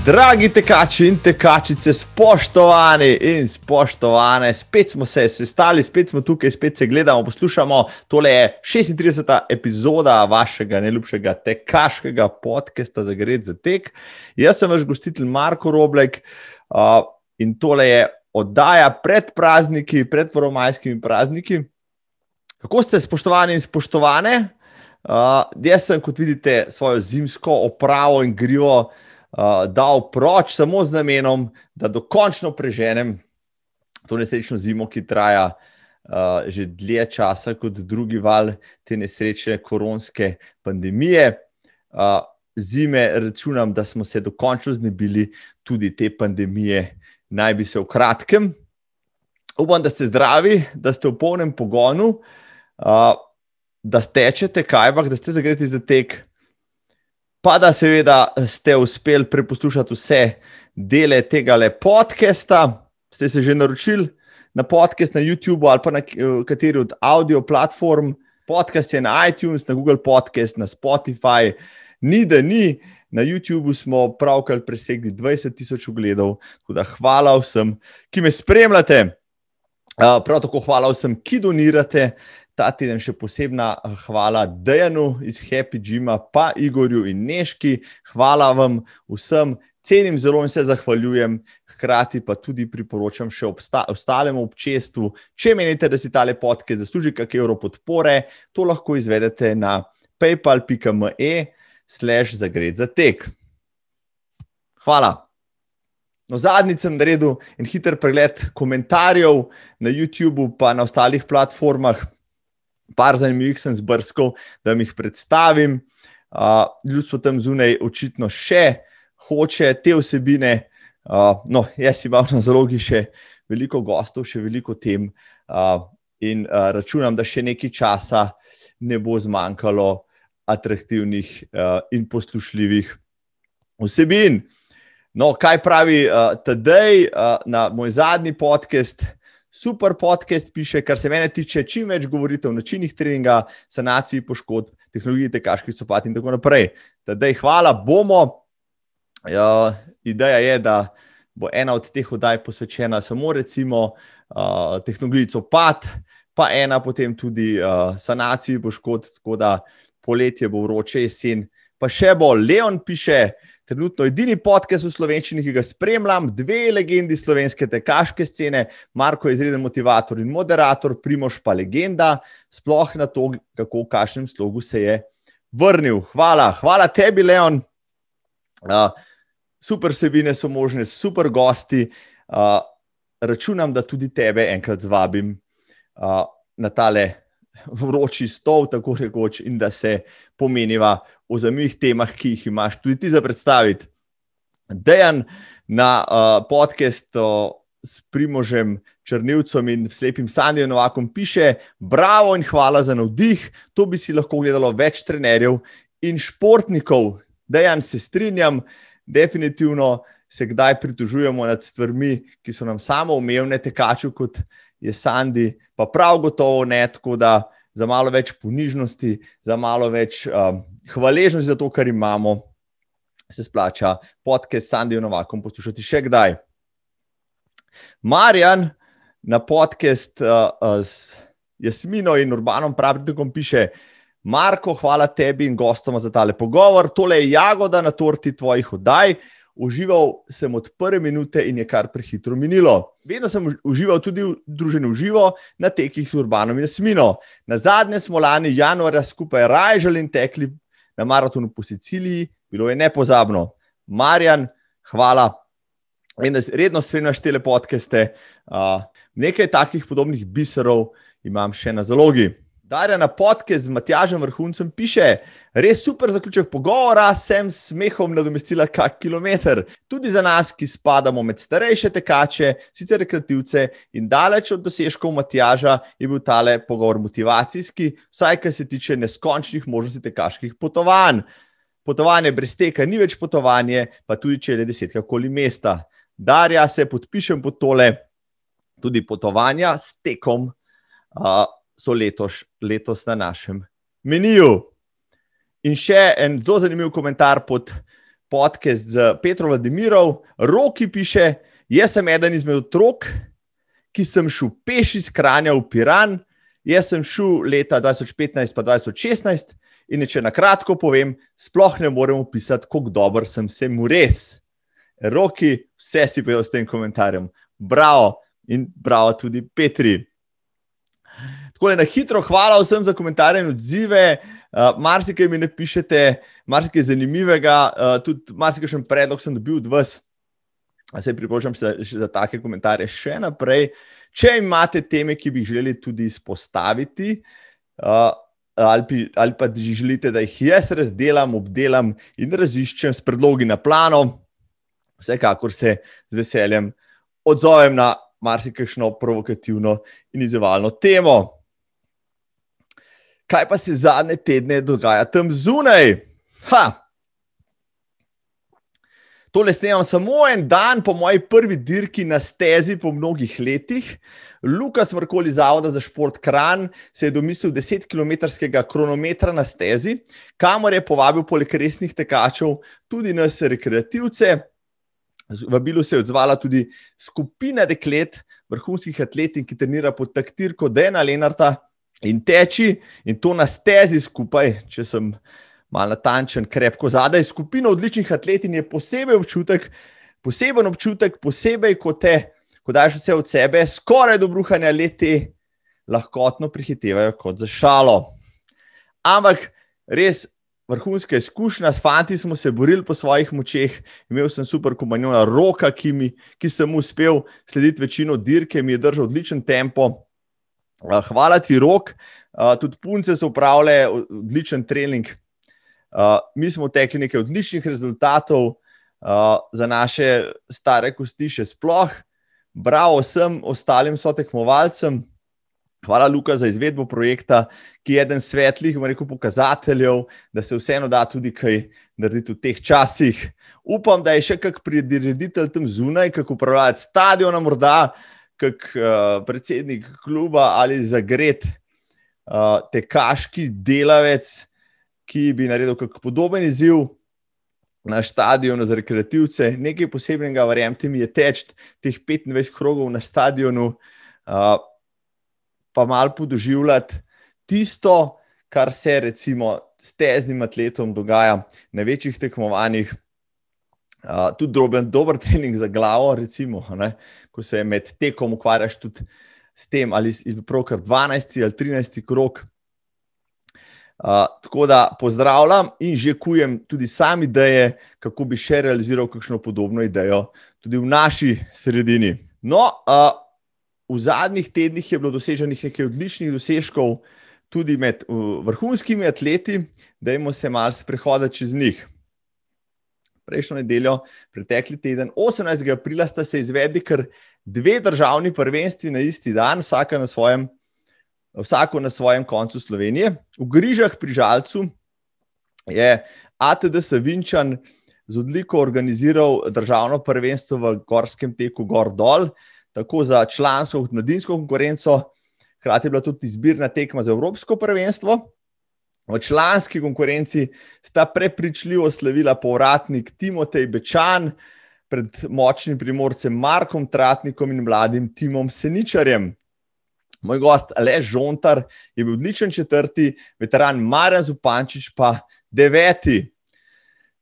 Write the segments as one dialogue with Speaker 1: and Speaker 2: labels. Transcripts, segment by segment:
Speaker 1: Dragi tekači in tekačice, spoštovani in spoštovane, spet smo se sestali, spet smo tukaj, spet se gledamo, poslušamo. Tole je 36. epizoda vašega najljubšega tekaškega podcasta za Gred za tek. Jaz sem vaš gostitelj Marko Roblek uh, in tole je oddaja pred prazniki, pred vromajskimi prazniki. Kako ste, spoštovani in spoštovane? Uh, jaz sem, kot vidite, svojo zimsko opravo in grivo dal proč samo z namenom, da dokončno preženem to nesrečno zimo, ki traja uh, že dlje časa kot drugi val te nesrečne koronske pandemije. Uh, zime računam, da smo se dokončno znebili tudi te pandemije, naj bi se v kratkem. Upam, da ste zdravi, da ste v polnem pogonu, uh, da stečete kajbah, da ste zagreti za tek pa da seveda ste uspeli preposlušati vse dele tega podcasta. Ste se že naročili na podcast na YouTube ali pa na kateri od audio platform. Podcast je na iTunes, na Google Podcast, na Spotify, ni da ni. Na YouTubu smo pravkar presegli 20 tisoč ogledov, tako da hvala vsem, ki me spremljate. Prav tako hvala vsem, ki donirate, ta teden še posebna eh, hvala Dejanu iz Happy Gyma, pa Igorju in Neški. Hvala vam vsem, cenim zelo in se zahvaljujem. Hkrati pa tudi priporočam še ostalemu občestvu, če menite, da si tale podcast zasluži kakšne evro podpore, to lahko izvedete na paypal.me slash zagred za tek. Hvala. No, zadnjič sem naredil en hiter pregled komentarjev na YouTubu, pa na ostalih platformah par zanimivih sem zbrskal, da jih predstavim. Uh, ljudstvo tam zunaj očitno še hoče te vsebine. Uh, no, jaz imam na zalogi še veliko gostov, še veliko tem uh, in uh, računam, da še nekaj časa ne bo zmanjkalo atraktivnih uh, in poslušljivih vsebin. No, kaj pravi uh, tedaj uh, na moj zadnji podcast? Super podcast piše, kar se mene tiče, čim več govorite o načinih treninga, sanaciji poškodb, tehnologiji tekaških copat in tako naprej. Tadej, hvala, bomo. Uh, ideja je, da bo ena od teh oddaj posvečena samo recimo uh, tehnologiji copat, pa ena potem tudi uh, sanaciji poškodb, tako da poletje bo vroče, jesen. Pa še bo, Leon piše, trenutno edini podcast v slovenščini, ki ga spremljam, dve legendi slovenske tekaške scene, Marko je izreden motivator in moderator, Primoš pa legenda, sploh na to, kako v kakšnem slogu se je vrnil. Hvala, hvala tebi, Leon. Uh, super sebine so možne, super gosti. Uh, računam, da tudi tebe enkrat zvabim uh, na tale vroči stol, tako rekoč, in da se pomeniva o zanimivih temah, ki jih imaš tudi ti za predstaviti. Dejan na uh, podkastu s Primožem Črnilcem in slepim Sandijem Novakom piše: Bravo in hvala za navdih. To bi si lahko gledalo več trenerjev in športnikov. Dejan se strinjam, definitivno se kdaj pritožujemo nad stvarmi, ki so nam samo umevne, tekaču kot je Sandi, pa prav gotovo ne, tako da za malo več ponižnosti, za malo več um, hvaležnosti za to, kar imamo, se splača podcast s Sandijem Novakom poslušati še kdaj. Marjan na podcast uh, uh, s Jasmino in Urbanom Pravnikom piše. Marko, hvala tebi in gostom za tale pogovor. Tole je jagoda na torti tvojih oddaj užival sem od prve minute in je kar prehitro minilo. Vedno sem užival tudi v družbi živo na tekih z urbanom in smino. Na zadnje smo lani januarja skupaj rajžali in tekli na maratonu po Siciliji, bilo je nepozabno. Marjan, hvala. In da redno spremljaš te podcaste. Uh, nekaj takih podobnih biserov imam še na zalogi. Darja na podcast z Matjažem Vrhuncem piše, res super zaključek pogovora, sem s smehom nadomestila kak kilometr. Tudi za nas, ki spadamo med starejše tekače, sicer rekreativce in daleč od dosežkov Matjaža, je bil tale pogovor motivacijski, vsaj kar se tiče neskončnih možnosti tekaških potovanj. Potovanje brez teka ni več potovanje, pa tudi če je le desetka okoli mesta. Darja se podpišem pod tole, tudi potovanja s tekom. Uh, so letos, letos na našem meniju. In še en zelo zanimiv komentar pod podcast z Petrom Vladimirov, Roki piše, jaz sem eden izmed otrok, ki sem šel peš iz Kranja v Piran, jaz sem šel leta 2015 pa 2016 in če na kratko povem, sploh ne morem opisati, kako dober sem se mu res. Roki, vse si povedal s tem komentarjem. Bravo in bravo tudi Petri. Tako je na hitro, hvala vsem za komentarje in odzive. Uh, marsikaj mi ne pišete, marsikaj zanimivega, uh, tudi marsikaj še predlog sem dobil od vas. Se priporočam za, za take komentarje še naprej. Če imate teme, ki bi želeli tudi izpostaviti, uh, ali, ali pa želite, da jih jaz razdelam, obdelam in raziščem s predlogi na plano, vsekakor se z veseljem odzovem na marsikajšno provokativno in izzivalno temo kaj pa se zadnje tedne dogaja tam zunaj. Ha! Tole snemam samo en dan po moji prvi dirki na stezi po mnogih letih. Lukas Vrkoli Zavoda za šport Kran se je domislil 10 km kronometra na stezi, kamor je povabil poleg resnih tekačev tudi nas rekreativce. Vabilu se je odzvala tudi skupina deklet, vrhunskih atletov, ki trenira pod taktirko Dena Lenarta, in teči, in to na stezi skupaj, če sem malo natančen, krepko zadaj. Skupina odličnih atletov je posebej občutek, poseben občutek, posebej kot te, ko daš vse od sebe, skoraj do bruhanja leti, lahkotno prihitevajo kot za šalo. Ampak res. Vrhunska izkušnja, s fanti smo se borili po svojih močeh, imel sem super komanjona roka, ki, mi, ki sem uspel slediti večino dirke, mi je držal odličen tempo, hvala ti, rok. Uh, tudi punce so upravljale odličen trening. Uh, mi smo tekli nekaj odličnih rezultatov za naše stare kosti, še sploh. Bravo vsem ostalim sotekmovalcem. Hvala, Luka, za izvedbo projekta, ki je eden svetlih rekel, pokazateljev, da se vseeno da tudi kaj narediti v teh časih. Upam, da je še kak prireditelj tam zunaj, kako upravljati stadion, morda uh, kak uh, predsednik kluba ali zagret uh, tekaški delavec, ki bi naredil podoben izziv na stadionu za rekreativce. Nekaj posebnega, verjemite mi, je teč teh 25 krogov na stadionu, uh, pa malo podoživljati tisto, kar se recimo s teznim atletom dogaja na večjih tekmovanjih. Uh, tudi droben, dober trening za glavo, recimo, ne, ko se med tekom ukvarjaš tudi s tem, ali je pravkar 12 ali 13 krok. Uh, tako da pozdravljam in že kujem tudi sam ideje, kako bi še realiziral kakšno podobno idejo tudi v naši sredini. No, uh, v zadnjih tednih je bilo doseženih nekaj odličnih dosežkov, tudi med uh, vrhunskimi atleti, da jim se malo sprehoditi čez njih prejšnjo nedeljo, pretekli teden, 18. aprila, sta se izvedli kar dve državni prvenstvi na isti dan, na svojem, vsako na svojem koncu Slovenije. V Grižah pri Žalcu je ATD Savinčan z odliko organiziral državno prvenstvo v gorskem teku Gor Dol, tako za člansko kot mladinsko konkurenco. Hkrati je bila tudi izbirna tekma za Evropsko prvenstvo. V članski konkurenci sta prepričljivo slavila povratnik Timotej Bečan pred močnim primorcem Markom Tratnikom in mladim Timom Seničarjem. Moj gost Aleš Žontar je bil odličen četrti, veteran Marjan Zupančič pa deveti.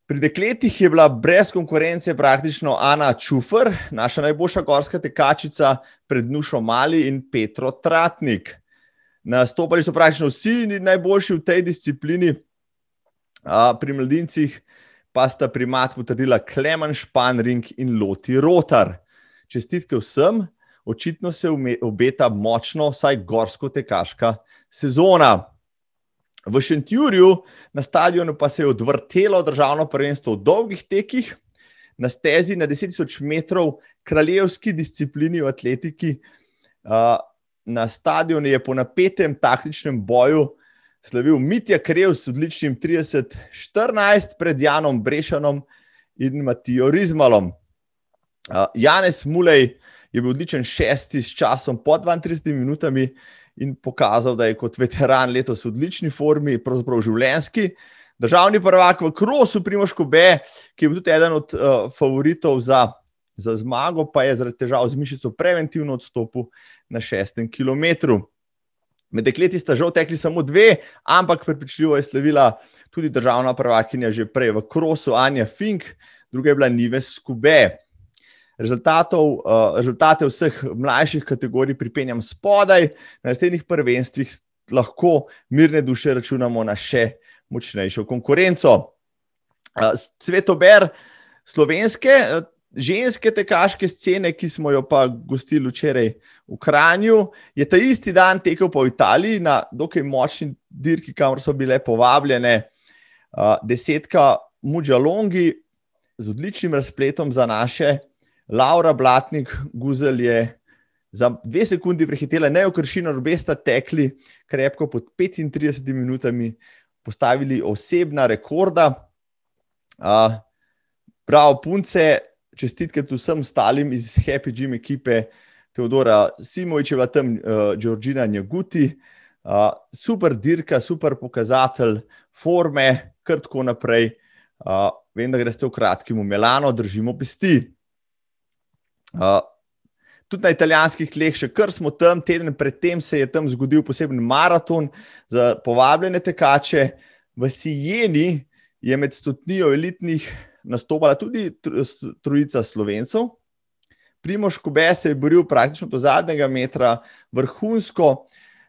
Speaker 1: Pri dekletih je bila brez konkurence praktično Ana Čufer, naša najboljša gorska tekačica, pred Nušo Mali in Petro Tratnik. Nastopali so praktično vsi najboljši v tej disciplini, a, pri mladincih pa sta primat potrdila Klemen Španring in Loti Rotar. Čestitke vsem, očitno se obeta močno, vsaj gorsko-tekaška sezona. V Šentjurju na stadionu pa se je odvrtelo državno prvenstvo v dolgih tekih, na stezi na 10.000 metrov, kraljevski disciplini v atletiki na stadionu je po napetem taktičnem boju slavil Mitja Krev s odličnim 30-14 pred Janom Brešanom in Matijo Rizmalom. Janez Mulej je bil odličen šesti s časom po 32 minutami in pokazal, da je kot veteran letos v odlični formi, pravzaprav življenski. Državni prvak v Krosu, Primoško B, ki je bil tudi eden od uh, favoritov za, za zmago, pa je zaradi težav z mišico preventivno odstopil na šestem kilometru. Med dekleti sta žal tekli samo dve, ampak prepričljivo je slavila tudi državna prvakinja že prej v Krosu, Anja Fink, druga je bila Nives Skube. Rezultatov, uh, rezultate vseh mlajših kategorij pripenjam spodaj, na naslednjih prvenstvih lahko mirne duše računamo na še močnejšo konkurenco. Uh, Svetober slovenske, uh, ženske tekaške scene, ki smo jo pa gostili včeraj v Kranju, je ta isti dan tekel po Italiji na dokaj močni dirki, kamor so bile povabljene uh, desetka Mudžalongi z odličnim razpletom za naše. Laura Blatnik, Guzel je za dve sekundi prehitela neokršino, obe sta tekli krepko pod 35 minutami, postavili osebna rekorda. Uh, prav, punce, čestitke tudi vsem ostalim iz Happy Gym ekipe, Teodora Simovičeva, tam uh, Georgina Njaguti. Uh, super dirka, super pokazatelj forme, kar tako naprej. Uh, vem, da greste v kratkem v Milano, držimo pesti. Uh, tudi na italijanskih tleh, še kar smo tam, teden predtem se je tam zgodil poseben maraton za povabljene tekače. V Sijeni je med stotnijo elitnih nastopala tudi trojica slovencev. Primoš Kobe se je boril praktično do zadnjega metra, vrhunsko,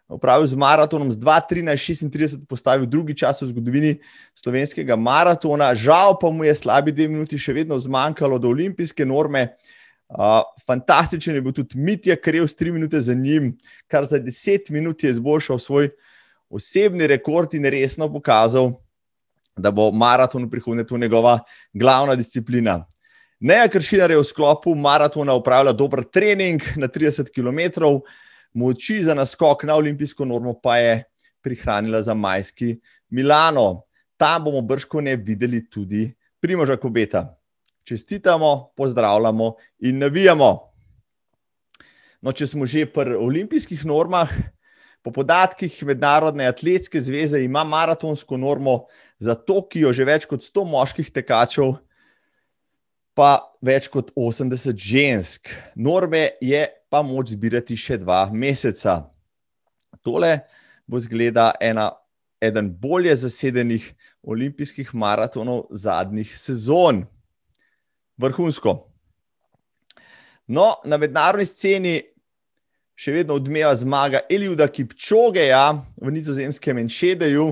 Speaker 1: upravil z maratonom, z 2:13:36 postavil drugi čas v zgodovini slovenskega maratona. Žal pa mu je slabi dve minuti še vedno zmanjkalo do olimpijske norme. Uh, fantastičen je bil tudi Mitja, ker je v 3 minute za njim, kar za 10 minut je izboljšal svoj osebni rekord in resno pokazal, da bo maraton v prihodnje tu njegova glavna disciplina. Neja Kršinar je v sklopu maratona upravljal dober trening na 30 km, moči za naskok na olimpijsko normo pa je prihranila za majski Milano. Tam bomo brško ne videli tudi Primoža Kobeta. Čestitamo, pozdravljamo in navijamo. No, če smo že pri olimpijskih normah, po podatkih Mednarodne atletske zveze ima maratonsko normo za Tokio že več kot 100 moških tekačev, pa več kot 80 žensk. Norme je pa moč zbirati še dva meseca. Tole bo zgleda ena, eden bolje zasedenih olimpijskih maratonov zadnjih sezon. Vrhunsko. No, na mednarodni sceni še vedno odmeva zmaga Eliuda Kipčogeja v nizozemskem Enšedeju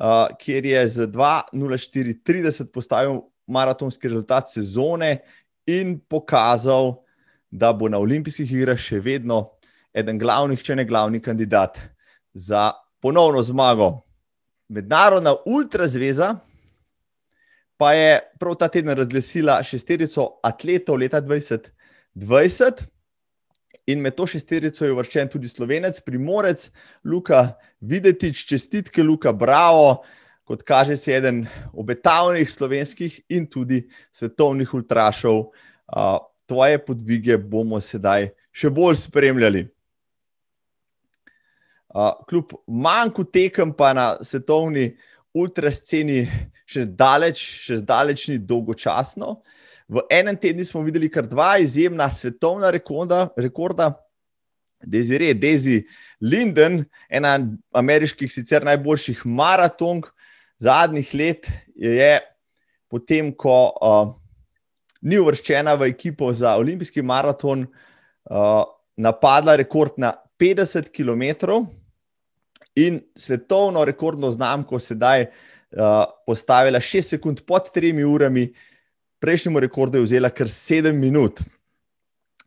Speaker 1: uh, kjer je z 2-0-4-30 postavil maratonski rezultat sezone in pokazal, da bo na olimpijskih igrah še vedno eden glavnih, če ne glavni kandidat za ponovno zmago. Mednarodna ultrazveza pa je prav ta teden razglasila šesterico atletov leta 2020. In med to šesterico je uvrščen tudi slovenec, primorec, Luka Videtič, čestitke, Luka Bravo, kot kaže, si eden obetavnih slovenskih in tudi svetovnih ultrašov. Tvoje podvige bomo sedaj še bolj spremljali. Kljub manjku tekem, pa na svetovni ultrasceni še zdaleč, še zdaleč ni dolgočasno. V enem tednu smo videli kar dva izjemna svetovna rekorda, rekorda. Deziree, Dezi Linden, ena ameriških sicer najboljših maratonk zadnjih let, je potem, ko uh, ni uvrščena v ekipo za olimpijski maraton, uh, napadla rekord na 50 km in svetovno rekordno znamko sedaj uh, postavila 6 sekund pod 3 urami prejšnjemu rekordu je vzela kar sedem minut.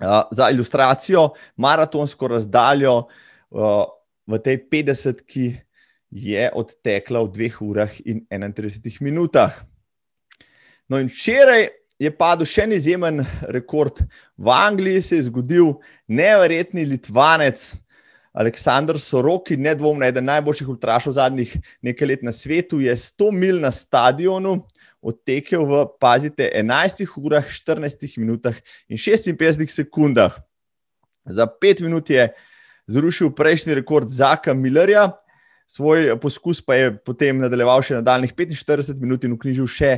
Speaker 1: Uh, za ilustracijo, maratonsko razdaljo uh, v tej 50, ki je odtekla v 2 urah in 31 minutah. No, in včeraj je padel še en izjemen rekord. V Angliji se je zgodil neverjetni Litvanec Aleksandr Soroki, nedvomno eden najboljših ultrašov zadnjih nekaj let na svetu, je 100 mil na stadionu odtekel v, pazite, 11 urah, 14 minutah in 56 sekundah. Za 5 minut je zrušil prejšnji rekord Zaka Millerja, Svoj poskus pa je potem nadaljeval še nadaljnih 45 minut in vknjižil še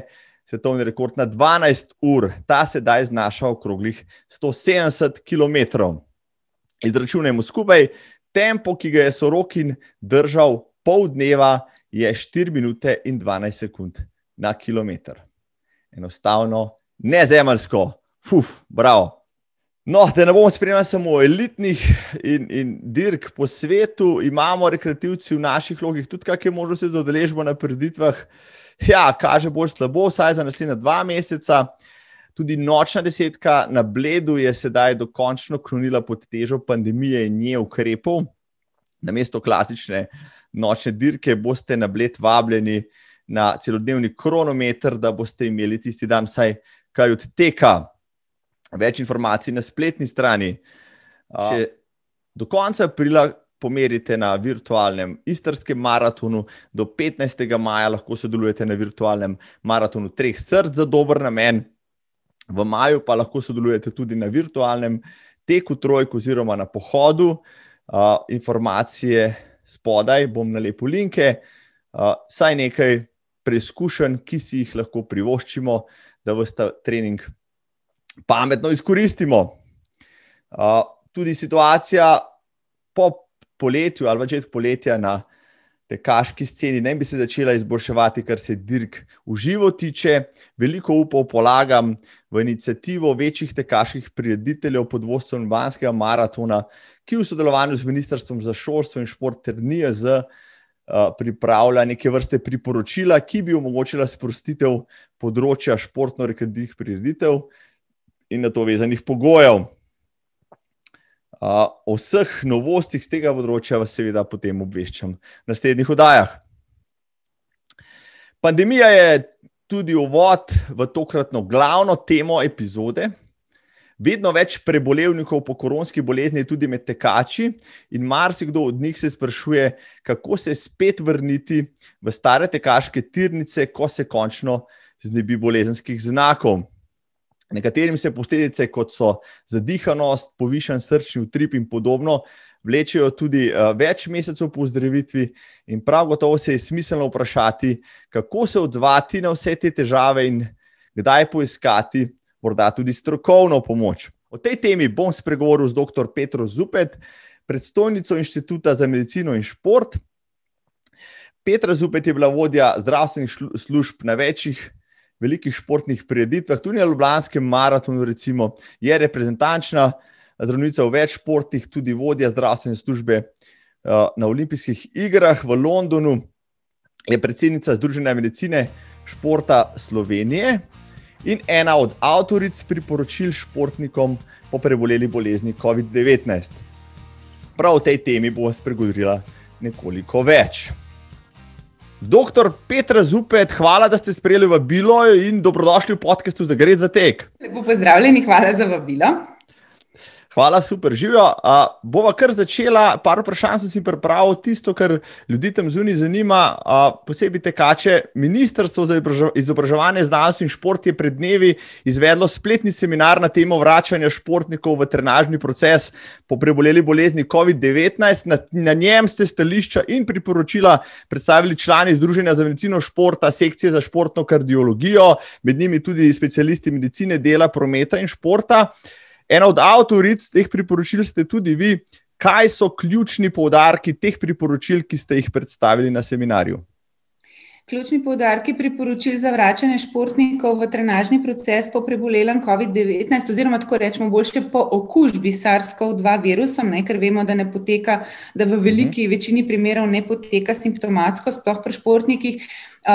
Speaker 1: svetovni rekord na 12 ur. Ta sedaj znaša okroglih 170 km. Izračunajmo skupaj, tempo, ki ga je Sorokin držal pol dneva, je 4 minute in 12 sekund na kilometr. Enostavno, nezemeljsko, uf, bravo. No, da ne bomo spremljali samo elitnih in, in dirk po svetu, imamo rekreativci v naših logih tudi kakšne možnosti za udeležbo na preditvah. Ja, kaže bolj slabo, vsaj za naslednja dva meseca. Tudi nočna desetka na Bledu je sedaj dokončno klonila pod težo pandemije in nje ukrepov. Na mesto klasične nočne dirke boste na Bled vabljeni na celodnevni kronometer, da boste imeli tisti dan vsaj kaj od teka. Več informacij na spletni strani. Še do konca aprila pomerite na virtualnem istrskem maratonu, do 15. maja lahko sodelujete na virtualnem maratonu Treh src za dober namen. V maju pa lahko sodelujete tudi na virtualnem teku trojk oziroma na pohodu. Uh, informacije spodaj bom na lepo linke, uh, saj nekaj preizkušenj, ki si jih lahko privoščimo, da v ta trening pametno izkoristimo. Uh, tudi situacija po poletju ali začetku poletja na tekaški sceni ne bi se začela izboljševati, kar se dirk v živo tiče. Veliko upov polagam v inicijativo večjih tekaških prirediteljev pod vodstvom Banskega maratona, ki v sodelovanju z Ministrstvom za šolstvo in šport ter NIAZ uh, pripravlja neke vrste priporočila, ki bi omogočila sprostitev področja športno-rekreativnih prireditev in na to vezanih pogojev. O vseh novostih z tega področja vas seveda potem obveščam v naslednjih oddajah. Pandemija je tudi uvod v tokratno glavno temo epizode. Vedno več prebolevnikov po koronski bolezni je tudi med tekači, in marsikdo od njih se sprašuje, kako se spet vrniti v stare tekaške tirnice, ko se končno znebi bolezenskih znakov. Nekaterim se posledice, kot so zadihanost, povišen srčni utrip in podobno, vlečejo tudi uh, več mesecev po zdravitvi, in prav gotovo se je smiselno vprašati, kako se odzvati na vse te težave in kdaj poiskati morda tudi strokovno pomoč. O tej temi bom spregovoril z dr. Petro Zupet, predstojnico Inštituta za medicino in šport. Petra Zupet je bila vodja zdravstvenih služb na večjih velikih športnih prireditvah, tudi na Ljubljanskem maratonu, recimo, je reprezentančna zdravnica v več športih, tudi vodja zdravstvene službe uh, na olimpijskih igrah v Londonu, je predsednica Združenja medicine športa Slovenije in ena od avtoric priporočil športnikom po preboleli bolezni COVID-19. Prav o tej temi bo spregovorila nekoliko več. Doktor Petra Zupet, hvala, da ste sprejeli vabilo in dobrodošli v podkastu za Gred za tek.
Speaker 2: Lepo pozdravljeni, hvala za vabilo.
Speaker 1: Hvala, super, živijo. Uh, bova kar začela. Par vprašanj sem si pripravil, tisto, kar ljudi tam zunaj zanima, uh, posebej tekače. Ministrstvo za izobraževanje, znanost in šport je pred dnevi izvedlo spletni seminar na temo vračanja športnikov v trenažni proces po preboleli bolezni COVID-19. Na, na njem ste stališča in priporočila predstavili člani Združenja za medicino športa, sekcije za športno kardiologijo, med njimi tudi specialisti medicine, dela, prometa in športa. Ena od avtoric teh priporočil ste tudi vi. Kaj so ključni poudarki teh priporočil, ki ste jih predstavili na seminarju?
Speaker 2: Ključni poudarki priporočil za vračanje športnikov v trenažni proces po prebolelem COVID-19, oziroma tako rečemo, boljše po okužbi SARS-CoV-2 virusom, ne, ker vemo, da ne poteka, da v veliki večini primerov ne poteka simptomatsko, sploh pri športnikih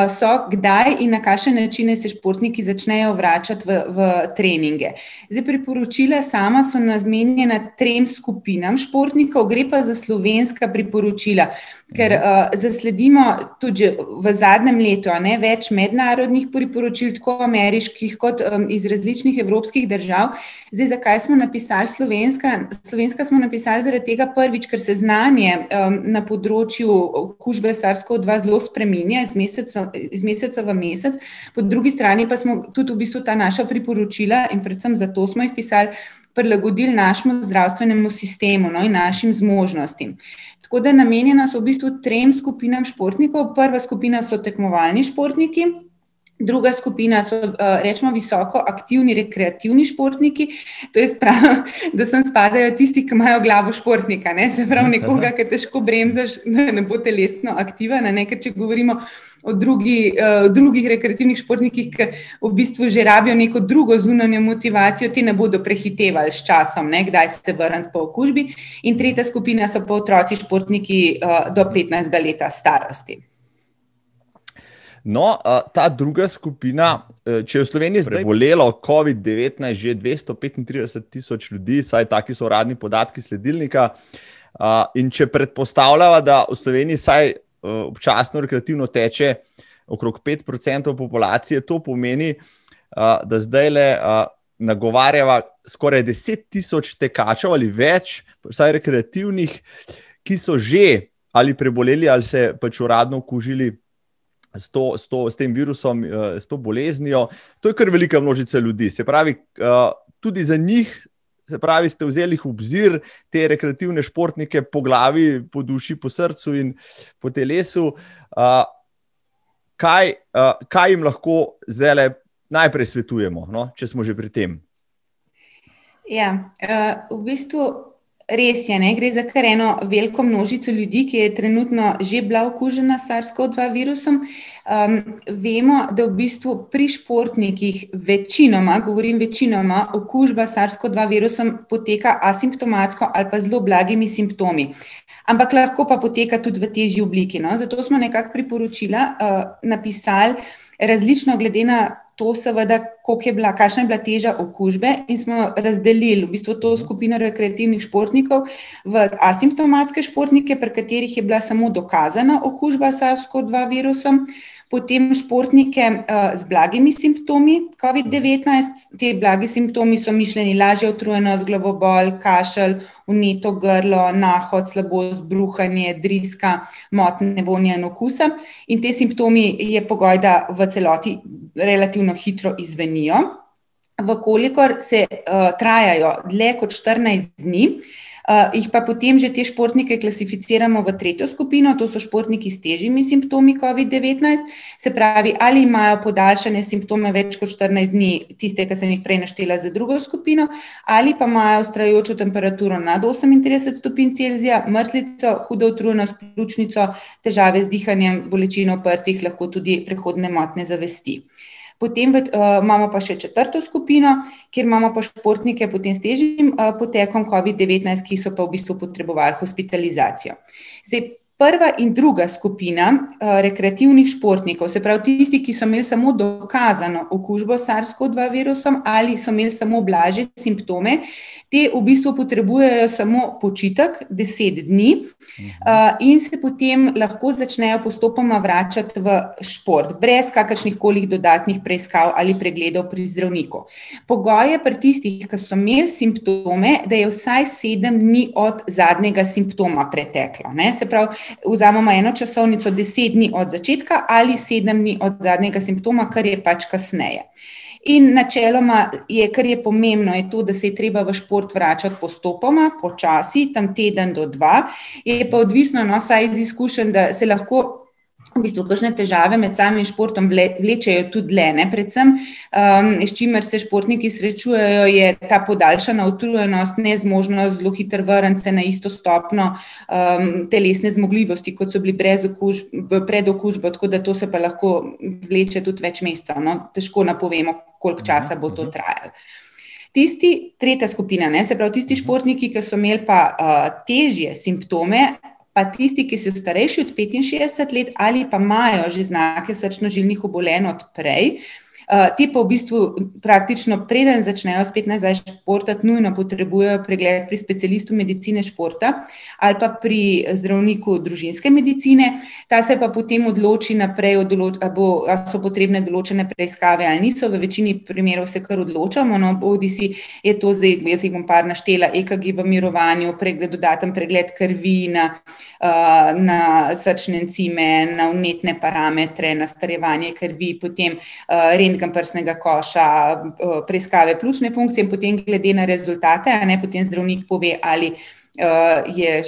Speaker 2: so, kdaj in na kakšne načine se športniki začnejo vračati v, v treninge. Zdaj, priporočila sama so namenjena trem skupinam športnikov, gre pa za slovenska priporočila, ker uh, zasledimo tudi v zadnjem letu ne, več mednarodnih priporočil, tako ameriških kot um, iz različnih evropskih držav. Zdaj, zakaj smo napisali slovenska? Slovenska smo napisali zaradi tega prvič, ker se znanje um, na področju okužbe SARS-CoV-2 zelo spreminja iz meseca iz meseca v mesec, po drugi strani pa smo tudi v bistvu ta naša priporočila in predvsem zato smo jih pisali, prilagodili našemu zdravstvenemu sistemu no, in našim zmožnostim. Tako da namenjena so v bistvu trem skupinam športnikov. Prva skupina so tekmovalni športniki, Druga skupina so, eh, rečemo, visoko aktivni, rekreativni športniki. To je spravo, da sem spadajo tisti, ki imajo glavo športnika, ne? se pravi nekoga, ki težko bremzaš, da ne bo telesno aktiven. Ker če govorimo o drugi, uh, drugih rekreativnih športnikih, ki v bistvu že rabijo neko drugo zunanjo motivacijo, ti ne bodo prehitevali s časom, ne? kdaj se vrniti po okužbi. In tretja skupina so pa otroci športniki uh, do 15 let starosti.
Speaker 1: No, ta druga skupina, e, če je v Sloveniji zdaj bolelo COVID-19, že 235 tisoč ljudi, saj taki so uradni podatki sledilnika. In če predpostavljamo, da v Sloveniji vsaj e, občasno rekreativno teče okrog 5% populacije, to pomeni, da zdaj le nagovarjava skoraj 10 tisoč tekačev ali več, vsaj rekreativnih, ki so že ali preboleli ali se pač uradno okužili s, to, s, to, s tem virusom, eh, s to boleznijo. To je kar velika množica ljudi. Se pravi, eh, tudi za njih. Se pravi, ste vzeli v obzir te rekreativne športnike po glavi, po duši, po srcu in po telesu. Uh, kaj, kaj jim lahko zdaj le najprej svetujemo, no, če smo že pri tem?
Speaker 2: Ja, v bistvu Res je, ne? gre za kar eno veliko množico ljudi, ki je trenutno že bila okužena s SARS-CoV-2 virusom. Um, vemo, da v bistvu pri športnikih večinoma, govorim večinoma, okužba s SARS-CoV-2 virusom poteka asimptomatsko ali pa zelo blagimi simptomi. Ampak lahko pa poteka tudi v težji obliki. No? Zato smo nekako priporočila uh, napisali različno glede na to, seveda, je bila, kakšna je bila teža okužbe, in smo razdelili v bistvu to skupino rekreativnih športnikov v asimptomatske športnike, pri katerih je bila samo dokazana okužba s SARS-CoV-2 virusom potem športnike uh, z blagimi simptomi COVID-19. Ti blagi simptomi so mišljeni lažja utrujenost, glavobol, kašelj, uneto grlo, nahod, slabost, bruhanje, driska, motne vonja in okusa. In te simptomi je pogoj, da v celoti relativno hitro izvenijo. Vkolikor se uh, trajajo dlje kot 14 dni, uh, uh, jih pa potem že te športnike klasificiramo v tretjo skupino, to so športniki s težjimi simptomi COVID-19, se pravi, ali imajo podaljšane simptome več kot 14 dni, tiste, ki sem jih prej naštela za drugo skupino, ali pa imajo ustrajajočo temperaturo nad 38 stopinj Celzija, mrzlico, hudo utrujenost, pljučnico, težave z dihanjem, bolečino v prstih, lahko tudi prehodne motne zavesti. Potem uh, imamo pa še četrto skupino, kjer imamo pa športnike s težjim uh, potekom COVID-19, ki so pa v bistvu potrebovali hospitalizacijo. Zdaj, prva in druga skupina uh, rekreativnih športnikov, se pravi tisti, ki so imeli samo dokazano okužbo SARS-CoV-2 virusom ali so imeli samo blaže simptome, Te v bistvu potrebujejo samo počitek, deset dni, uh, in se potem lahko začnejo postopoma vračati v šport, brez kakršnih koli dodatnih preiskav ali pregledov pri zdravniku. Pogoj je pri tistih, ki so imeli simptome, da je vsaj sedem dni od zadnjega simptoma preteklo. Ne? Se pravi, vzamemo eno časovnico, deset dni od začetka ali sedem dni od zadnjega simptoma, kar je pač kasneje. In načeloma, je, kar je pomembno, je to, da se je treba v šport vračati postopoma, počasi, tam teden do dva. Je pa odvisno, no, saj iz izkušenj, da se lahko. V bistvu, kakšne težave med samim športom vlečejo tudi le, ne? predvsem um, s čimer se športniki srečujejo, je ta podaljšana utrujenost, nezmožnost zelo hitro vrniti se na isto stopno um, telesne zmogljivosti, kot so bili pred okužbo, tako da to se pa lahko vleče tudi več mesecev. No? Težko napovemo, koliko časa bo to mhm. trajalo. Tisti, tretja skupina, ne, se pravi, tisti mhm. športniki, ki so imeli pa uh, težje simptome, pa tisti, ki so starejši od 65 let ali pa imajo že znake srčno-žilnih obolenj od prej. Eh, ti pa v bistvu praktično, preden začnejo spet nazaj športati, nujno potrebujejo pregled pri specialistu medicine športa ali pa pri zdravniku družinske medicine. Ta se pa potem odloči naprej, ali so potrebne določene preiskave ali niso. V večini primerov se kar odločamo, no, bodi si je to zdaj, jaz jih bom par naštela, EKG v mirovanju, pregled, dodaten pregled krvi na, uh, na srčne encime, na unetne parametre, na starevanje krvi, potem uh, rent velikem prsnega koša, uh, preiskave pljučne funkcije in potem glede na rezultate, a ne potem zdravnik pove, ali uh, je.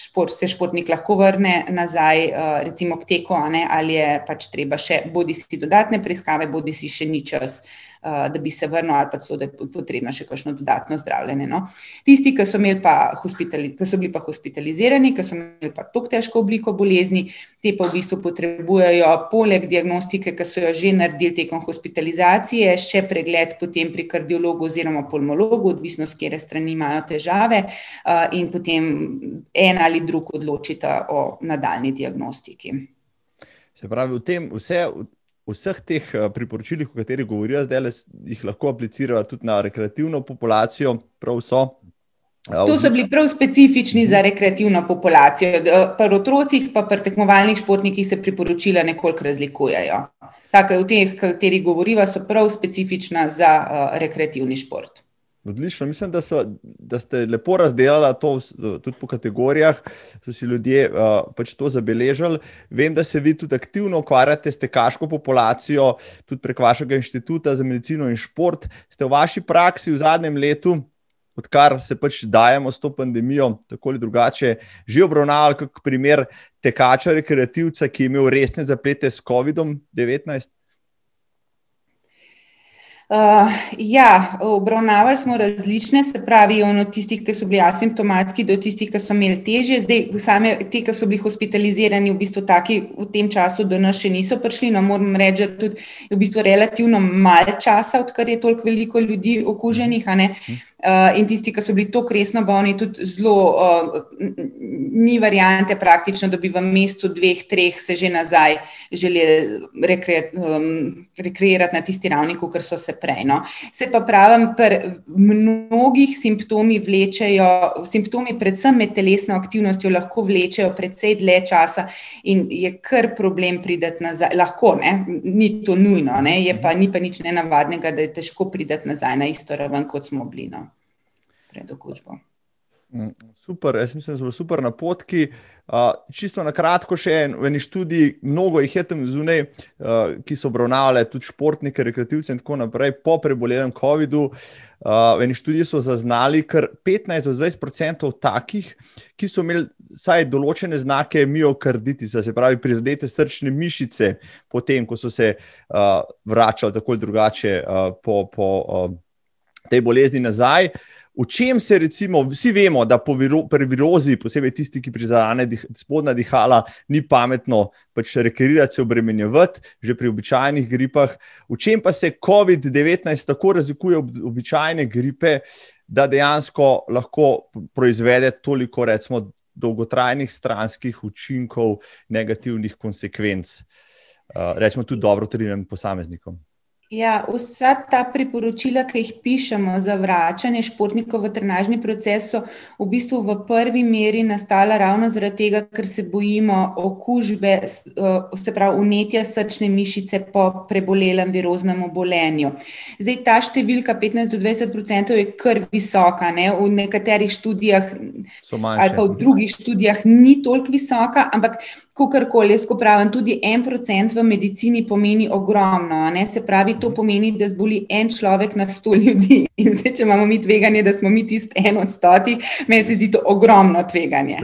Speaker 2: Šport, se športnik lahko vrne nazaj, recimo k teku, ali je pač treba še bodi si dodatne preiskave, bodi si še ni čas, uh, Eh, da bi se vrnil, ali pa celo, da je potrebno še kakšno dodatno zdravljenje. No. Tisti, ki so, pa ki so bili pa hospitalizirani, ki so imeli pa tako težko obliko bolezni, te pa v bistvu potrebujejo, poleg diagnostike, ki so jo že naredili tekom hospitalizacije, še pregled potem pri kardiologu oziroma pulmologu, odvisno s kere strani imajo težave, uh, in potem en ali drug odločita o nadaljni diagnostiki.
Speaker 1: Se pravi, v tem vse vseh teh eh, priporočilih, o katerih govorijo zdaj, jih lahko aplicirajo tudi na rekreativno populacijo, prav so.
Speaker 2: Eh, to so bili prav specifični za rekreativno populacijo. Pri otrocih, pa pri tekmovalnih športnikih se priporočila nekoliko razlikujejo. Tako, v teh, o katerih govoriva, so prav specifična za uh, rekreativni šport.
Speaker 1: Odlično, mislim, da, so, da ste lepo razdelili to tudi po kategorijah, so si ljudje uh, pač to zabeležili. Vem, da se vi tudi aktivno ukvarjate s tekaško populacijo, tudi prek vašega inštituta za medicino in šport. Ste v vaši praksi v zadnjem letu, odkar se pač dajemo s to pandemijo, tako ali drugače, že obravnavali kot primer tekača, rekreativca, ki je imel resne zaplete s COVID-19?
Speaker 2: Uh, ja, obravnavali smo različne, se pravi, od tistih, ki so bili asimptomatski, do tistih, ki so imeli teže. Zdaj, same te, ki so bili hospitalizirani, v bistvu taki v tem času do nas še niso prišli. No, moram reči, da tudi je v bistvu relativno malo časa, odkar je toliko ljudi okuženih. Uh, in tisti, ki so bili tako resno bolni, tudi zelo uh, ni variante, praktično, da bi v mestu dveh, treh se že nazaj želeli rekre, um, rekreirati na tisti ravni, kot so se prej. No. Se pa pravim, pri mnogih simptomi vlečejo, simptomi, predvsem med telesno aktivnostjo, lahko vlečejo precej dlje časa in je kar problem prideti nazaj. Lahko, ne? ni to nujno, ne? je pa ni pa nič nenavadnega, da je težko prideti nazaj na isto raven, kot smo bili. No pred okužbo.
Speaker 1: Mm, super, jaz mislim, da so super na potki. Uh, čisto na kratko, še en, v eni študiji, mnogo jih je tam zunaj, uh, ki so obravnavali tudi športnike, rekreativce in tako naprej, po prebolelem COVID-u. Uh, v eni študiji so zaznali kar 15-20% takih, ki so imeli vsaj določene znake miokarditisa, se pravi, prizadete srčne mišice, potem, ko so se uh, vračali tako ali drugače uh, po, po uh, tej bolezni nazaj. V čem se, recimo, vsi vemo, da viro, pri virozi, posebej tisti, ki prizadene dih, spodnja dihala, ni pametno pač rekreirati, se obremenjevati, že pri običajnih gripah. V čem pa se COVID-19 tako razlikuje od običajne gripe, da dejansko lahko proizvede toliko, recimo, dolgotrajnih stranskih učinkov, negativnih konsekvenc, uh, recimo tudi dobro treniranim posameznikom.
Speaker 2: Ja, vsa ta priporočila, ki jih pišemo za vračanje športnikov v trenažni proces, so v bistvu v prvi meri nastala ravno zaradi tega, ker se bojimo okužbe, eh, se pravi, unetja srčne mišice po prebolelem viroznem obolenju. Zdaj, ta številka 15-20% je kar visoka, ne? v nekaterih študijah ali pa v drugih študijah ni toliko visoka, ampak Kakorkoli, jaz ko pravim, tudi en procent v medicini pomeni ogromno. Se pravi, to pomeni, da zboli en človek na sto ljudi. In zdaj, če imamo mi tveganje, da smo mi tisti en od stotih, meni se zdi to ogromno tveganje.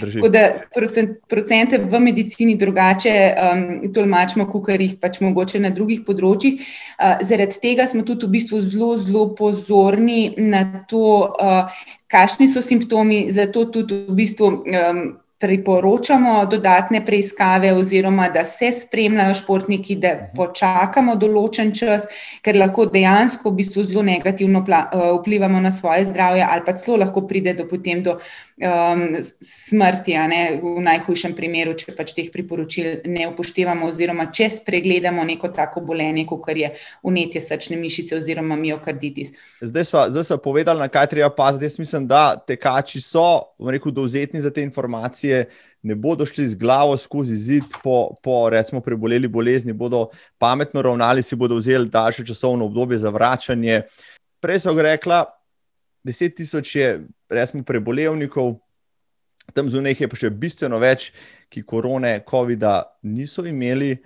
Speaker 2: Tako da procent, procente v medicini drugače um, tolmačimo, kot jih pač mogoče na drugih področjih. Uh, zaradi tega smo tudi v bistvu zelo, zelo pozorni na to, uh, kakšni so simptomi, zato tudi v bistvu. Um, priporočamo dodatne preiskave, oziroma da se spremljajo športniki, da mhm. počakamo določen čas, ker lahko dejansko v bistvu zelo negativno eh, vplivamo na svoje zdravje, ali pa celo lahko pride do potem do um, smrti, ne, v najhujšem primeru, če pač teh priporočil ne upoštevamo, oziroma če spregledamo neko tako bolenje, kot je unetje srčne mišice oziroma miokarditis.
Speaker 1: Zdaj smo, zdaj smo povedali, na kaj treba paziti. Jaz mislim, da tekači so rekel, dovzetni za te informacije. Ne bodo šli z glavo skozi zid po, po recimo, preboleli bolezni, bodo pametno ravnali, si bodo vzeli daljše časovno obdobje za vračanje. Prej so rekla, 10 tisoč je resmo prebolevnikov, tam zunaj je pa še bistveno več, ki korone, COVID-a niso imeli.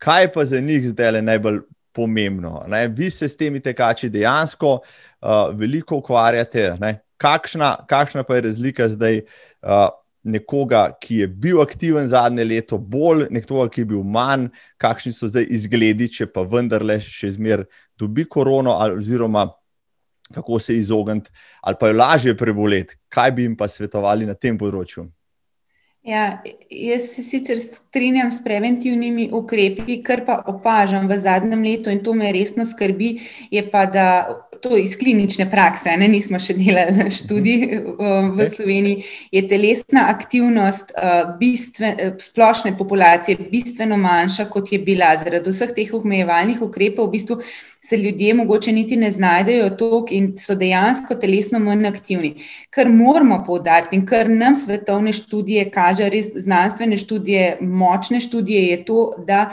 Speaker 1: Kaj pa za njih zdaj le najbolj pomembno. Ne? Vi se s temi tekači dejansko uh, veliko ukvarjate. Kakšna, kakšna pa je razlika zdaj? Uh, Nekoga, ki je bil aktiven zadnje leto, bolj nekoga, ki je bil manj, kakšni so zdaj izgledi, če pa vendarle še zmeraj dobi korono, oziroma kako se izogniti, ali pa jo lažje preboleti, kaj bi jim pa svetovali na tem področju.
Speaker 2: Ja, jaz se sicer strinjam s preventivnimi ukrepi, kar pa opažam v zadnjem letu in to me resno skrbi, je pa, da to iz klinične prakse, ne nismo še delali študij uh, v Sloveniji, je telesna aktivnost uh, bistven, uh, splošne populacije bistveno manjša, kot je bila zaradi vseh teh omejevalnih ukrepov. V bistvu se ljudje mogoče niti ne znajdejo tok in so dejansko telesno manj aktivni. Kar moramo povdariti in kar nam svetovne študije kaže, res znanstvene študije, močne študije, je to, da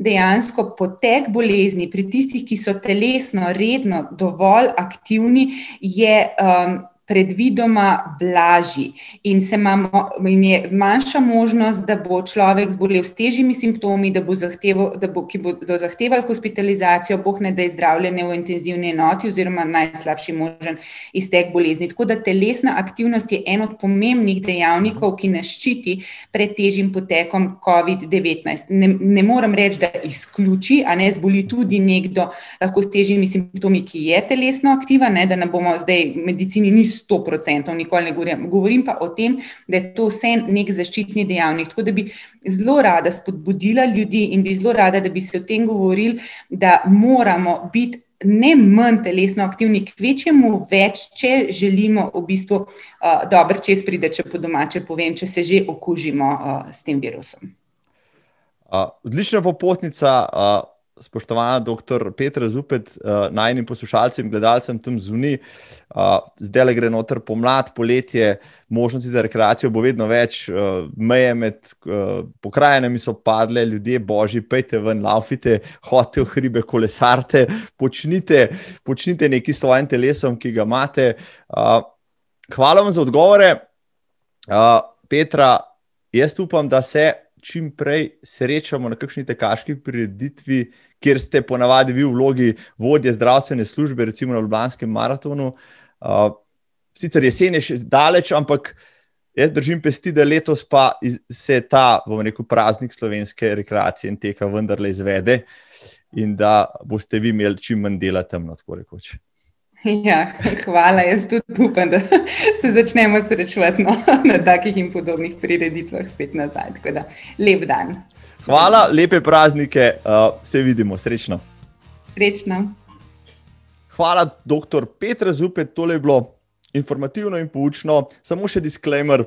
Speaker 2: dejansko potek bolezni pri tistih, ki so telesno redno dovolj aktivni, je um, predvidoma blažji in, imamo, in je manjša možnost, da bo človek zbolel s težjimi simptomi, da bo zahteval, da bo, ki bodo zahtevali hospitalizacijo, boh ne da je zdravljenje v intenzivni enoti oziroma najslabši možen iztek bolezni. Tako da telesna aktivnost je en od pomembnih dejavnikov, ki nas ščiti pred težjim potekom COVID-19. Ne, ne morem reči, da izključi, a ne zboli tudi nekdo lahko s težjimi simptomi, ki je telesno aktivan, ne, da ne bomo zdaj medicini niso sto procentov, nikoli ne govorim. Govorim pa o tem, da je to vse nek zaščitni dejavnik. Tako da bi zelo rada spodbudila ljudi in bi zelo rada, da bi se o tem govorili, da moramo biti. Ne manj telesno aktivni, kvečemu več, če želimo v bistvu uh, dobro čez pride, če po domače povem, če se že okužimo uh, s tem virusom.
Speaker 1: Uh, odlična popotnica. Uh spoštovana dr. Petra Zupet, uh, najnim poslušalcem, gledalcem tam zunaj. Uh, zdaj le gre noter pomlad, poletje, možnosti za rekreacijo bo vedno več, uh, meje med uh, pokrajinami so padle, ljudje božji, pejte ven, laufite, hodite v hribe, kolesarte, počnite, počnite nekaj s svojim telesom, ki ga imate. Uh, hvala vam za odgovore. Uh, Petra, jaz upam, da se čim prej srečamo na kakšni tekaški prireditvi, kjer ste ponavadi vi v vlogi vodje zdravstvene službe, recimo na Ljubljanskem maratonu. Uh, sicer jesen je še daleč, ampak jaz držim pesti, da letos pa se ta, bomo rekel, praznik slovenske rekreacije in teka vendarle izvede in da boste vi imeli čim manj dela tam, tako rekoč.
Speaker 2: Ja, hvala, jaz tudi upam, da se začnemo srečevati no, na takih in podobnih prireditvah spet nazaj. Tako da lep dan.
Speaker 1: Hvala, lepe praznike, uh, se vidimo, srečno.
Speaker 2: Srečno.
Speaker 1: Hvala, doktor Petr Zupet, tole je bilo informativno in poučno. Samo še disclaimer.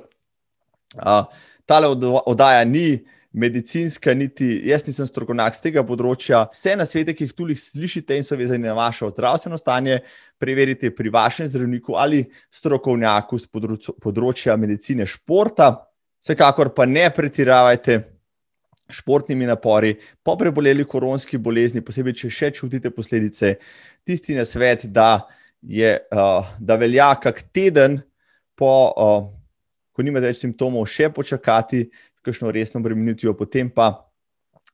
Speaker 1: Uh, tale oddaja ni medicinska, niti jaz nisem strokovnjak z tega področja. Vse na svete, ki jih tu slišite in so vezani na vaše zdravstveno stanje, preverite pri vašem zdravniku ali strokovnjaku z področja medicine športa. Vsekakor pa ne pretiravajte športnimi napori, po preboleli koronski bolezni, posebej, če še čutite posledice, tisti na svet, da, je, uh, da velja kak teden, po, uh, ko nimate več simptomov, še počakati, kakšno resno bremenitijo, potem pa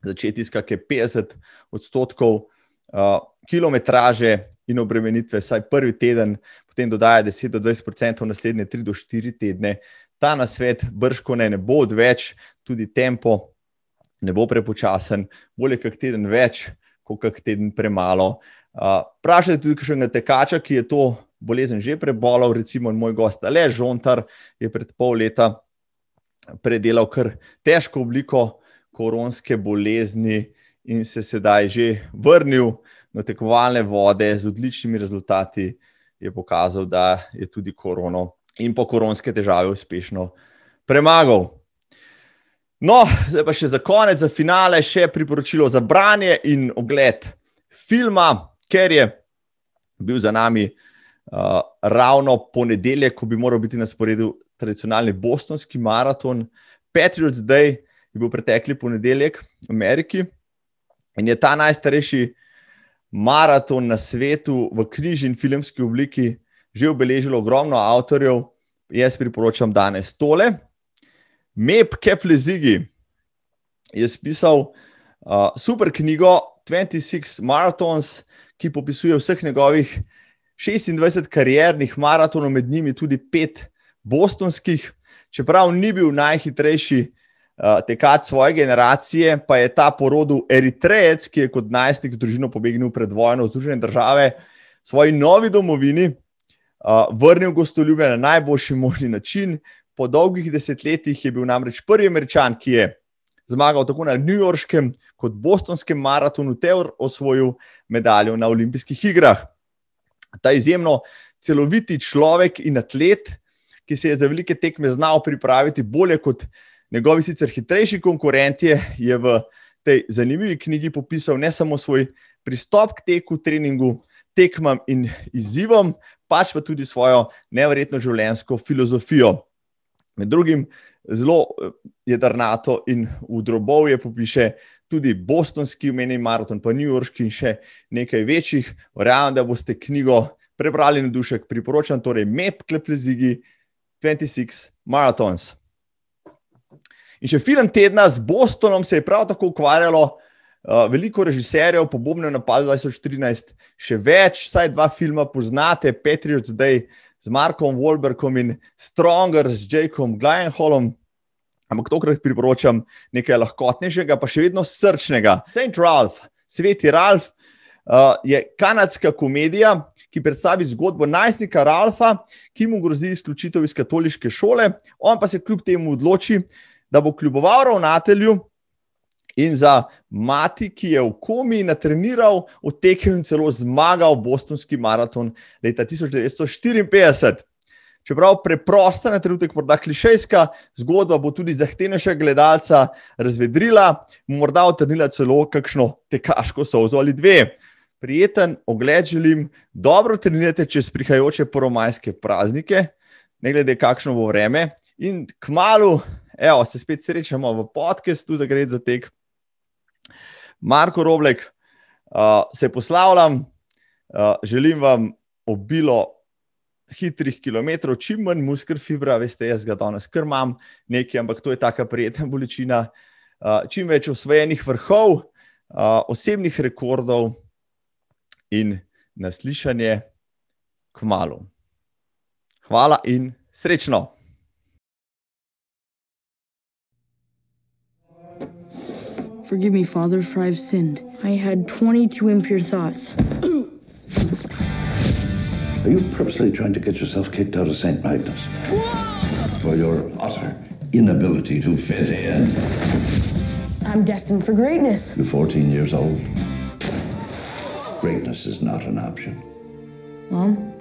Speaker 1: začeti s kakšne 50 odstotkov uh, kilometraže in obremenitve, vsaj prvi teden, potem dodaja 10 do 20 odstotkov, naslednje 3 do 4 tedne. Ta na svet, brško ne, ne bo odveč, tudi tempo ne bo prepočasen, bolje kak teden več, kot kak teden premalo. Vprašajte tudi, še nekaj tekača, ki je to bolezen že prebolel, recimo moj gost Ale Žontar je pred pol leta predelal kar težko obliko koronske bolezni in se sedaj že vrnil na tekmovalne vode z odličnimi rezultati, je pokazal, da je tudi korono in po koronske težave uspešno premagal. No, zdaj pa še za konec, za finale, še priporočilo za branje in ogled filma, ker je bil za nami uh, ravno ponedeljek, ko bi moral biti na sporedu tradicionalni bostonski maraton. Patriots Day je bil pretekli ponedeljek v Ameriki in je ta najstarejši maraton na svetu v knjižni in filmski obliki že obeležilo ogromno avtorjev. Jaz priporočam danes tole. Mep Keflezigi je spisal uh, super knjigo 26 Marathons, ki popisuje vseh njegovih 26 kariernih maratonov, med njimi tudi pet bostonskih. Čeprav ni bil najhitrejši uh, tekač svoje generacije, pa je ta porodil Eritrejec, ki je kot najstnik z družino pobegnil pred vojno v Združene države, svoji novi domovini, uh, vrnil gostoljube na najboljši možni način. Po dolgih desetletjih je bil namreč prvi američan, ki je zmagal tako na New Yorkskem kot Bostonskem maratonu, ter osvojil medaljo na olimpijskih igrah. Ta izjemno celoviti človek in atlet, ki se je za velike tekme znal pripraviti bolje kot njegovi sicer hitrejši konkurenti, je v tej zanimivi knjigi popisal ne samo svoj pristop k teku, treningu, tekmam in izzivom, pač pa tudi svojo nevrjetno življenjsko filozofijo. Med drugim, zelo eh, jedrnato in v drobovje popiše tudi Bostonski umeni maraton, pa New Yorkski in še nekaj večjih. Verjamem, da boste knjigo prebrali na dušek, priporočam torej Map Kleplezigi 26 Marathons. In še film tedna z Bostonom se je prav tako ukvarjalo. Uh, veliko režiserjev po bombnem napadu 2014, še več, vsaj dva filma poznate, Patriots Day z Markom Wolbergom in Stronger z Jakom Gleienholom. Ampak tokrat priporočam nekaj lahkotnejšega, pa še vedno srčnega. St. Ralph, sveti Ralph, uh, je kanadska komedija, ki predstavi zgodbo najstnika Ralfa, ki mu grozi izključitev iz katoliške šole, on pa se kljub temu odloči, da bo kljuboval ravnatelju. In za mati, ki je v komi natreniral, odtekel in celo zmagal Bostonski maraton leta 1954. Čeprav preprosta na trenutek, morda klišejska zgodba, bo tudi zahtevnejša gledalca razvedrila, morda otrnila celo kakšno tekaško sozo ali dve. Prijeten ogled želim, dobro trenirajte čez prihajajoče poromajske praznike, ne glede kakšno bo vreme. In k malu, evo, se spet srečamo v podkastu za Gred za tek. Marko Roblek, uh, se poslavljam, uh, želim vam obilo hitrih kilometrov, čim manj muskr fibra, veste, jaz ga danes krmam nekaj, ampak to je taka prijetna bolečina. Uh, čim več osvojenih vrhov, uh, osebnih rekordov in naslišanje k malu. Hvala in srečno!
Speaker 3: Forgive me, Father, for I've sinned. I had 22 impure thoughts.
Speaker 4: Are you purposely trying to get yourself kicked out of St. Magnus? For your utter inability to fit in?
Speaker 3: I'm destined for greatness.
Speaker 4: You're 14 years old. Greatness is not an option.
Speaker 3: Mom?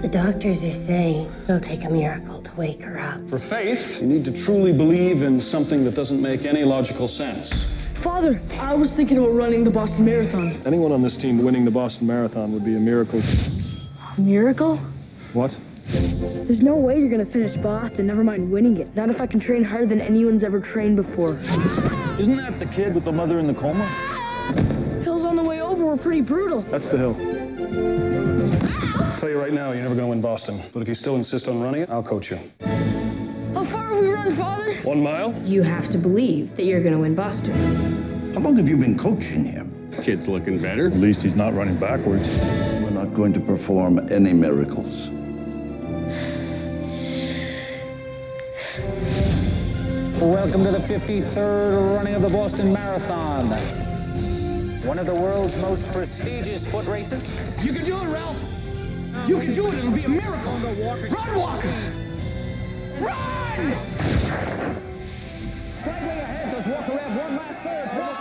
Speaker 5: The doctors are saying it'll take a miracle to wake her up.
Speaker 6: For faith, you need to truly believe in something that doesn't make any logical sense.
Speaker 3: Father, I was thinking about running the Boston Marathon.
Speaker 6: Anyone on this team winning the Boston Marathon would be a miracle.
Speaker 3: Miracle?
Speaker 6: What?
Speaker 3: There's no way you're gonna finish Boston, never mind winning it. Not if I can train harder than anyone's ever trained before.
Speaker 6: Isn't that the kid with the mother in the coma?
Speaker 3: Hills on the way over were pretty brutal.
Speaker 6: That's the hill. I'll tell you right now, you're never going to win Boston. But if you still insist on running it, I'll coach you.
Speaker 3: How far have we run, Father?
Speaker 6: One mile?
Speaker 7: You have to believe that you're going to win Boston.
Speaker 4: How long have you been coaching him?
Speaker 6: Kid's looking better. At least he's not running backwards.
Speaker 4: We're not going to perform any miracles.
Speaker 8: Welcome to the 53rd running of the Boston Marathon. One of the world's most prestigious foot races.
Speaker 9: You can do it, Ralph. You can do it. It'll be a miracle. Run, Walker. Run!
Speaker 8: Straightway ahead does Walker have one last surge.